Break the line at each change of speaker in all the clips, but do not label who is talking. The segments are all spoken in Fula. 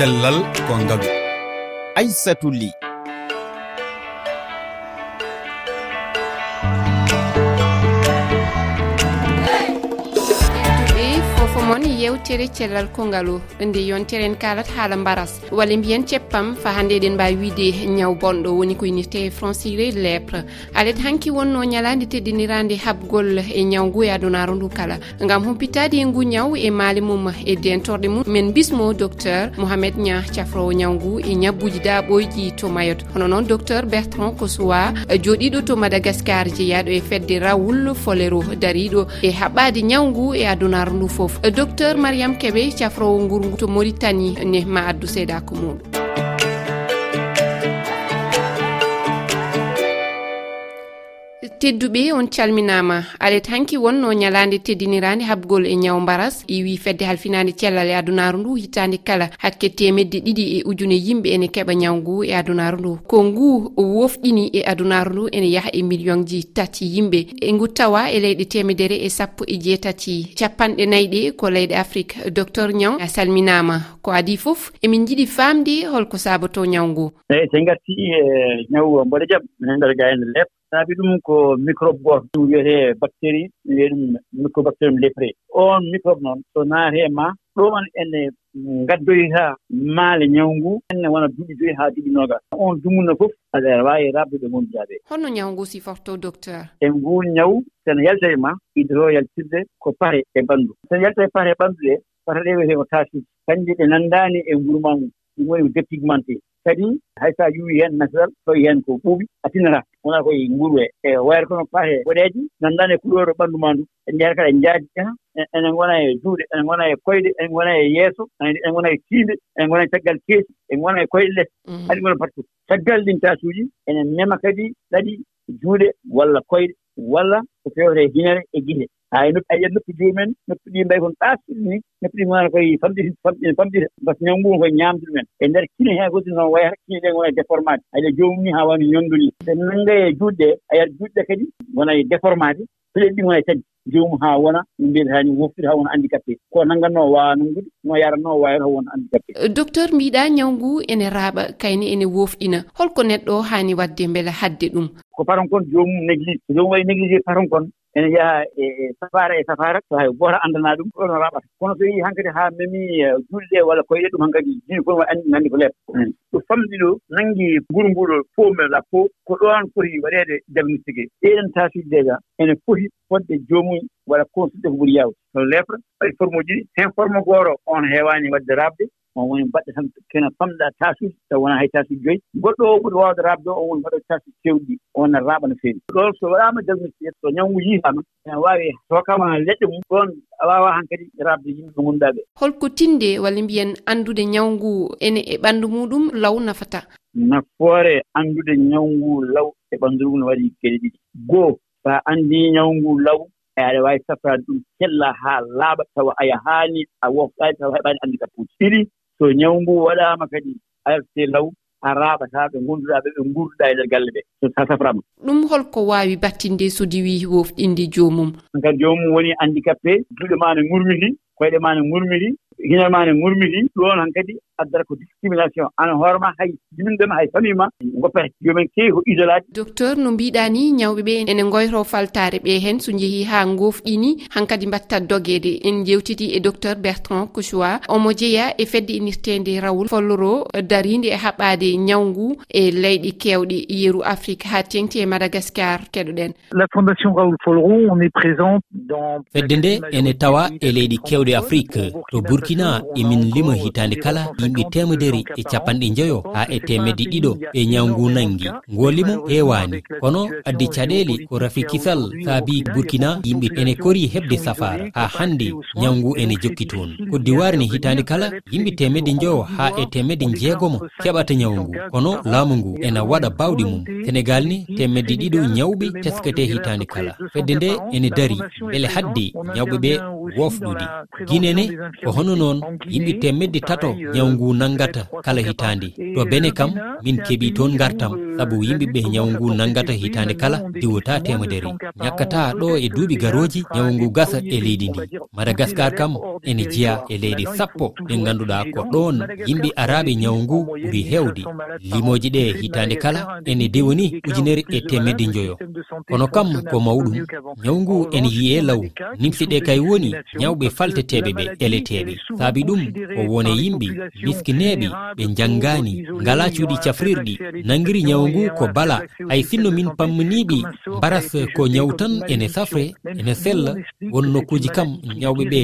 cellal ko ngaalu
aissatou ly.
yewtere cellal kongal nde yontere en kalat haala mbaras. Walla mbiyen ceppam fa hande eɗen mbawi wiide ñaw bonɗo. Woni ko unité franciré lépre alet hanki wonno ñalade teddinirande habgol e ñaw ngu e adunaro ndu kala. Gam humpitade e ngu ñaw e maali mum e dentorde mum min bismo docteur mouhamed ña cafrowo ñaw ngu e ñabbuji daaɓoyji to mayot hono noon docteur bertrand kosowa joɗiɗo to madagascar jeeyaɗo e fedde rawul folero dariɗo e haɓɓade ñaw ngu e adunaro ndu foof docteur seur mariame keɓe cafrowo ngurgu to maritani ne ma addu seeɗa ko muɗum. tedduɓe on calminama. Alet hanki wonno ñalande teddinirade habgol e ñaw mbaras. Iwi fedde halfinade cellal e adunaru ndu hitande kala hakke temedde ɗiɗi e ujune yimɓe ene keɓa ñaw ngu e adunaru ndu. Ko ngu wofɗini e adunaru ndu ene yaaha e million ji tati yimɓe. E ngu tawa e leyɗe temedere e sappo e jeetati. Capanɗe nayyi ɗe ko leyɗe afrique docteur ñaw a salminama. Ko adi foof emin jiiɗi famde holko sabato ñaw ngu
eyyi sen gatti e ñaw mboɗo jaam minen nder ga hen saabi ɗum ko microbe goto ɗum wiyetee bactérie ɗum wiyee ɗum microbactérium lépré oon microbe noon so naati ma maa ɗoman ene gaddoyta maale ñaw ngu enne wona duuɓi joyi haa duuɓi noogas on dumunna fof aɗa waawi raabde ɗo gonduɗaa
holno ñaw ngu siforto docteur?
E ngu ñaw sene yalta e maa idoro yaltirde ko pare e ɓanndu. Sene yalta e pare e ɓanndu ɗe pata ɗe wiyetee ko tasuji kannje ɗe nanndaani e ngurmaa ngu. Ɗum woni ko dépigmenté kadi hay so a yuwi heen natural toyi heen ko ɓuuɓi a tinata wona koye nguru e e wayata kono pate boɗeeji nanndan e couleur ɓanndu ma ndu. En njeyata kadi en jaajjata e e, enen ngona e juuɗe enen ngona e koyɗe enen ngona e yeeso enen ngona e tiinde enen ngona e caggal keesi enen ngona e koyɗe less. Mm-hmm. Haɗi ngona partout caggal ɗin tasuuji enen mema kadi ɗaɗi juuɗe walla koyɗe. walla ko fewte hinere e gite haa noppi a yiyat noppi jomumen noppi ɗi mbay kon ɗaasɗiɗi ni noppi ɗi gonaano koye famɗita famɗita famɗita par ce que ñawngu koye ñaamdu ɗumen e ndeer kine hee goɗɗi noon wayi kine ɗe ngona e déformade aɗa joomum ni haa wano ñonndu ni so nannga e juuɗɗe ɗee a yiyat juuɗɗe ɗe kadi ngona e déformade pileɗe ɗi ngona e tadi joomum haa wona no mbiyetaani woftude haa wona handicapé ko nanngatnoo wawanongude no yaratnoo wayata haa wona handicapé euh,
docteur mbiɗa ñaw ngu ene raaɓa kayne ene wofɗina holko neɗɗo o haani waɗde mbele hadde ɗum.
Ko paton kon joomum néglige so joomum waɗi néglige paton kon ene yaha e, e safara e safara so hay goto anndanaa ɗum ɗo no raɓata. Kono so yii han kadi haa memii e julɗe walla koye ɗum han kadi dini kono anndi nanndi ko leeb hmm. ɗo famɗi ɗo nanngi nguru nguɗo fo mel la fo ko ɗon foti waɗeede diagnostiqué. Ɗeɗen taasiji déjà ene foti fodde joomumen waɗa consulté ko ɓuri yaawde. No lefra waɗi forme uji ɗi hen forme gooro on heewaani waɗde raabde on woni mbaɗɗe tan kene famɗa tasuji taw wona hay tasuji joyi goɗɗo o ɓuri wawde raabde o on woni mbaɗo tasuji kewɗi on raaɓa no feewi. Ɗon so waɗama diagnostique so ñawngu yiitama ene wawi hokkama leɗɗe mum. Ɗon a wawa han kadi raabde yimɓe ɓe gonɗa ɓe
holko tinde walla mbiyen andude ñawngu ene e ɓanndu muɗum law nafata?
Nafoore andude ñawngu law e ɓanndu ɗum no waɗi geɗe ɗiɗi. Goo so a anndi ñawngu law e aɗa waawi safraade ɗum kella haa laaɓa tawa aya haani a wofɗaani tawa heɓaani anndi kappuuji ɗiɗi so ñaw ngu waɗaama kadi arte law a raaɓataa ɓe ngonnduɗaa ɓe ɓe nguurɗaa e ndeer galle ɗee so sa saframa.
Ɗum holko waawi battinde so sodii wofɗinde joomum.
Kadi joomum woni handicapé juuɗe maa ne ŋurmiti koyɗe maa ne ŋurmiti hine maa ne ŋurmiti ɗoon han kadi addata ko discrimination. An hoorema hay jiminɗo hay famille ma goppete yomin keewi ko isolade
docteur no mbiɗa ni ñawɓe ɓe ene goyto faltare ɓe hen so jeehi ha gofɗini hankkadi mbattat dogede en jewtiti e docteur bertrand couchoa omo jeeya e fedde inirtede rawol folloro daride e haɓɓade ñawgu e leyɗi kewɗe yeeru afrique. Ha tengti e madagascar keɗoɗen.
La fondation raoul folro on est présente dans
fedde nde ene tawa e leyɗi kewɗe afrique. To burkina emin lima hitande kala yimɓe temedere e capanɗe jeeyo ha e temedde ɗiɗo e ñawngu nangi. Ngolimo hewani kono addi caɗele ko rafi kisal saabi burkina yimɓe ene kori heɓde safara ha hande ñawngu ene jokki toon. Koddi warni hitande kala yimɓe temedde jeeyo ha e temedde jeegomo keɓata ñawu ngu kono laamu ngu ene waɗa bawɗe mum. Sénégal ni temedde ɗiɗo ñawɓe teskete hitande kala. Fedde nde ene dari beele hadde ñawɓe ɓe wofɗude guinene ko hono noon yimɓe temedde tato ñawu ñawu ngu nanggata kala hitande. To bene kam min keeɓi toon gartam saabu yimɓeɓe ñawu ngu nanggata hitande kala diwota temedere. Ñakkata ɗo e duuɓi garoji ñawu ngu gasa e leydi ndi. Madagascar kam ene jeeya e leydi sappo. Ɗe ganduɗa ko ɗon yimɓe araɓe ñawu ngu ɓuuri hewde limoji ɗe hitande kala ene dewoni ujunere e temedde joyo kono kam ko mawɗum ñawu ngu ene yiye law. Nimsiɗe kay woni ñawɓe falteteɓe ɓe eleteɓe. Saabi ɗum ko wone yimɓe miskineɓe ɓe janngani ngala cuuɗi cafrirɗi nangiri ñawu ngu ko bala hay sinno min pamminiɓe mbaras ko ñawu tan ene safre ene sella won nokkuji kam ñawɓe ɓe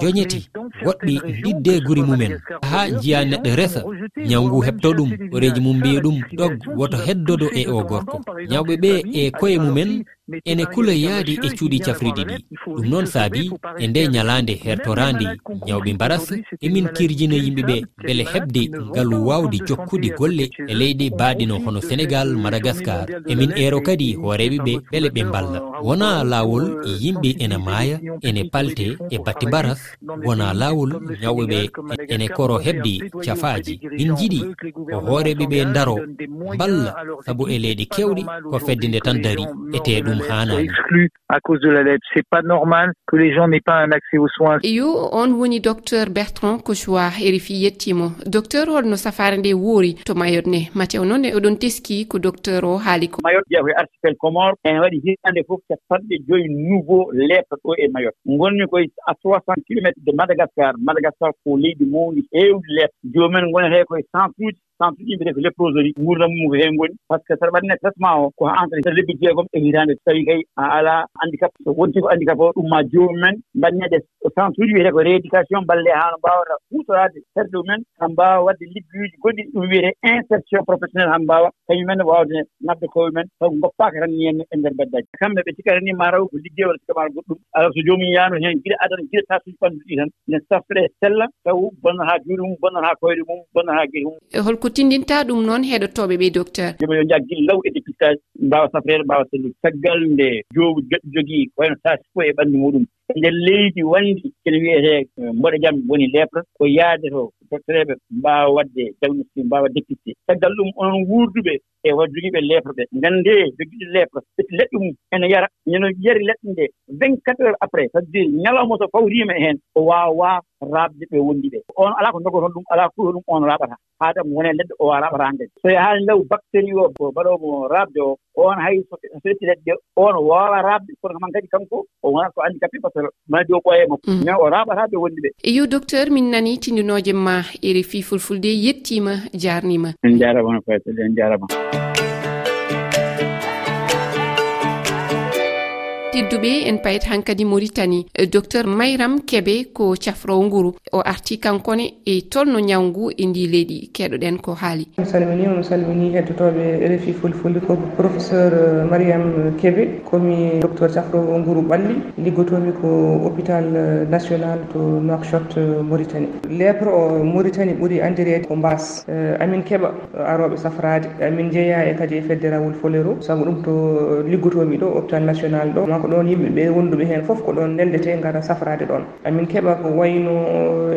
joñeti goɗɗi didde guri mumen. Ha jiya neɗɗo resa ñawu ngu heɓto ɗum oreji mum mbiya ɗum ɗog woto heddodo e o gorko. Ñawɓe ɓe e koye mumen ene kula yaadi e cuuɗi cafriɗi ɗi. Ɗum noon saabi e nde ñalaande hertorandi ñawɓe mbaras emin kirjina yimɓeɓe beele heɓde ngalu wawde jokkude golle e leyɗe baaɗino hono sénégal madagascar. Emin eero kadi hooreɓe ɓe beele ɓe mballa. Wona laawol yimɓe ene maaya ene palte e batti mbaras. Wona laawol ñawɓeɓe ene koro heɓde cafaaji. Min jiɗi ko hooreɓe ɓe ndaro mballa sabu e leyɗe kewɗe ko fedde nde tan dari ete ɗum
exclus à cause de la lèpre c'est pas normal que les gens n'aient pas un accès aux soins.
Yo on woni docteur bertrand kochoa erifi yettimo. Docteur holno safare nde woori? To mayot ne. Matew noon e oɗon teski ko docteur o haali ko.
Mayot ƴeew koye article comore. En waɗi hitande fof capanɗe joyi nouveau lèpre ɗo e mayot gonmi koye à soixante kilométre de madagascar. Madagascar ko leydi mawdi heewdi lèpre joomumen gonete koye centre uji sans so yimɓe te ko léproserie gurdam mum ko heen ngoni par ce que saɗa waɗane traitement o ko entre lebbi jeegom e hitande so tawii kay a alaa handicap. So wonti ko handicap o ɗum ma joomumen mbaɗneeɗe sans uji wiyete ko rééducation balle haa mbawata mbaawata huutoraade terɗe mumen ha mbawa waɗde ligguuji goɗɗi ɗum wiyete insertion professionnel haa mbawa kañumen wawde nabde koye men taw goppaka tan nienne e ndeer beddaji kamɓe ɓe cikkata ni ma raw ko liggey walla cikkamaaro goɗɗum alors so joomum yaano heen giɗa adana giɗa tasuji ɓanndu ɗi tan ne safre sella taw bonnata haa juuɗe mum bonnata koyɗe mum bonnata haa geri mum.
Holko tindinta ɗum noon heɗotoɓe ɓe docteur.
Yoɓe yo jaggil law e dépistage mbawa safrede mbawa sellude. Caggal nde jowu gaɗɗi jogii wayno sasifo e ɓanndu muɗum. E nder leydi wandi kene wiyete eh, mboɗo jam woni lepre ko yaade to doctereeɓe mbawa waɗde diagnostique mbawa dépisté. Caggal ɗum onon wuurduɓe e wa jogiiɓe lepre ɓe. Ngannde jogiiɗe lepre ɓeti leɗɗe mum ene yara. Ñano yari leɗɗe nde vingt quatre heures après ça veut dire ñalawma so fawriima e heen o waawaa raabde ɓe wondi ɓe. On alaa ko ndogoton ɗum alaa kuuro ɗum on raaɓata. Haa tam wone leɗɗo o raɓata nde so yahaani law bactérie o ko mbaɗoomo raabde o on hay so etti leɗɗe ɗe on waawa raabde. Kono man kadi kanko o wonata ko handicapé par ce que maladie mm. o ɓooye makko mais o raaɓataa ɓe wondi ɓe.
Yo docteur min nani tindinooje ma eri fii fulfulde yettiima jaarniima.
En jaarama no faytode en jaarama
tedduɓe en payit hankkadi maritani eh, docteur mayram keɓe ko cafrowo nguru. O arti kankone e tolno ñawgu e ndi leydi keɗoɗen ko haali.
Mi salmini mi salmini heddotoɓe refi fulfulde ko professeur eh, mariame keɓe komi docteur cafrowo nguru ɓalli liggotomi ko hôpital eh, national to nouakchot mauritanie. Lèpre o mauritanie ɓuuri andirede ko mbas. Amin keɓa aroɓe safrade. Amin jeeya e kadi e fedderawol folero. Saabu ɗum to liggotomi ɗo hôpital national ɗo. ko ɗon yimɓeɓe wonduɓe hen foof ko ɗon ndendete gara safrade ɗon. Amin keeɓa ko wayno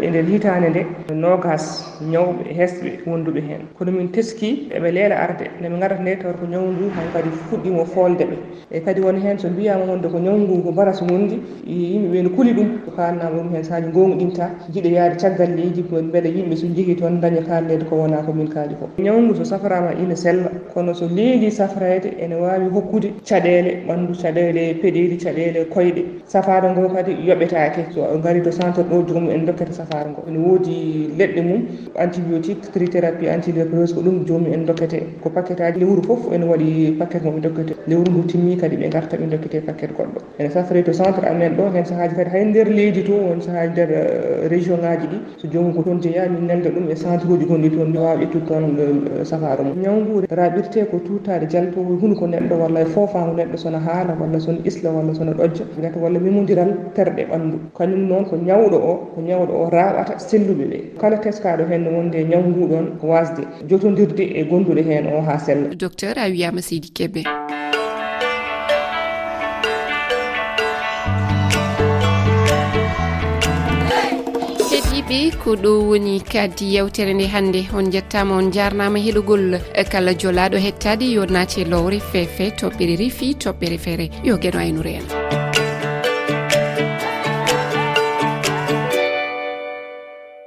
e nder hitande nde nogas ñawɓe hesɓe wonduɓe hen. Kono min teski eɓe leela arde ndeɓe garata nde tawata ko ñaw ndu hay kadi fuɗɗimo folde ɓe. E kadi won hen so mbiyama wonde ko ñaw ndu ko baras wondi yimɓeɓe ne kuuli ɗum ko kalnama ɗum hen saji gongu ɗinta jiiɗa yaade caggal leydi beele yimɓe so jeehi toon daña kallede ko wona komin kaali ko. Ñaw ndu so saframa ina sella kono so leeli safrede ene wawi hokkude caɗele ɓandu caɗele e heediri caɗele koyɗe. Safaro ngo kadi yoɓetake. So gari to centre ɗo jomum en dokkata safaro ngo. Ene woodi leɗɗe mum antibiotique trithérapie antiléprose ko ɗum jomum en dokkete ko paquet aji lewru foof ene waɗi paquet ngomo dokkete. Lewru ndu timmi kadi ɓe garta ɓe dokkete paquet goɗɗo. Ene safre to centre amen ɗo hen sahaji kadi hay nder leydi to won sahaji nder eh, région ngaji ɗi. So jomum ko toon jeeya min nelda ɗum e centre uji gonɗi toon mi wawa ƴettude toon eh, safaro mum. Ñawgu raɓirte ko tutade jaltowo hunde ko neɗɗo walla e foofango neɗɗo sona haala walla son islam walla sono ɗojja gata walla memodiral terɗe ɓanndu kañum noon ko ñawɗo o ko ñawɗo o raɓata selluɓe ɓe. Kala teskaɗo hen no wonde e ñaw nguɗon wasde. Jotodirde e gonduɗo hen o ha sella.
Docteur a wiyama seydi keɓe musidɓe ko ɗo woni kadi yewtere nde hannde. On jettama on jarnama heɗugol. E kala jolaɗo hettade yo naati e lowre feefe toɓɓere rifi toɓɓere feere. Yo gueno aynore en.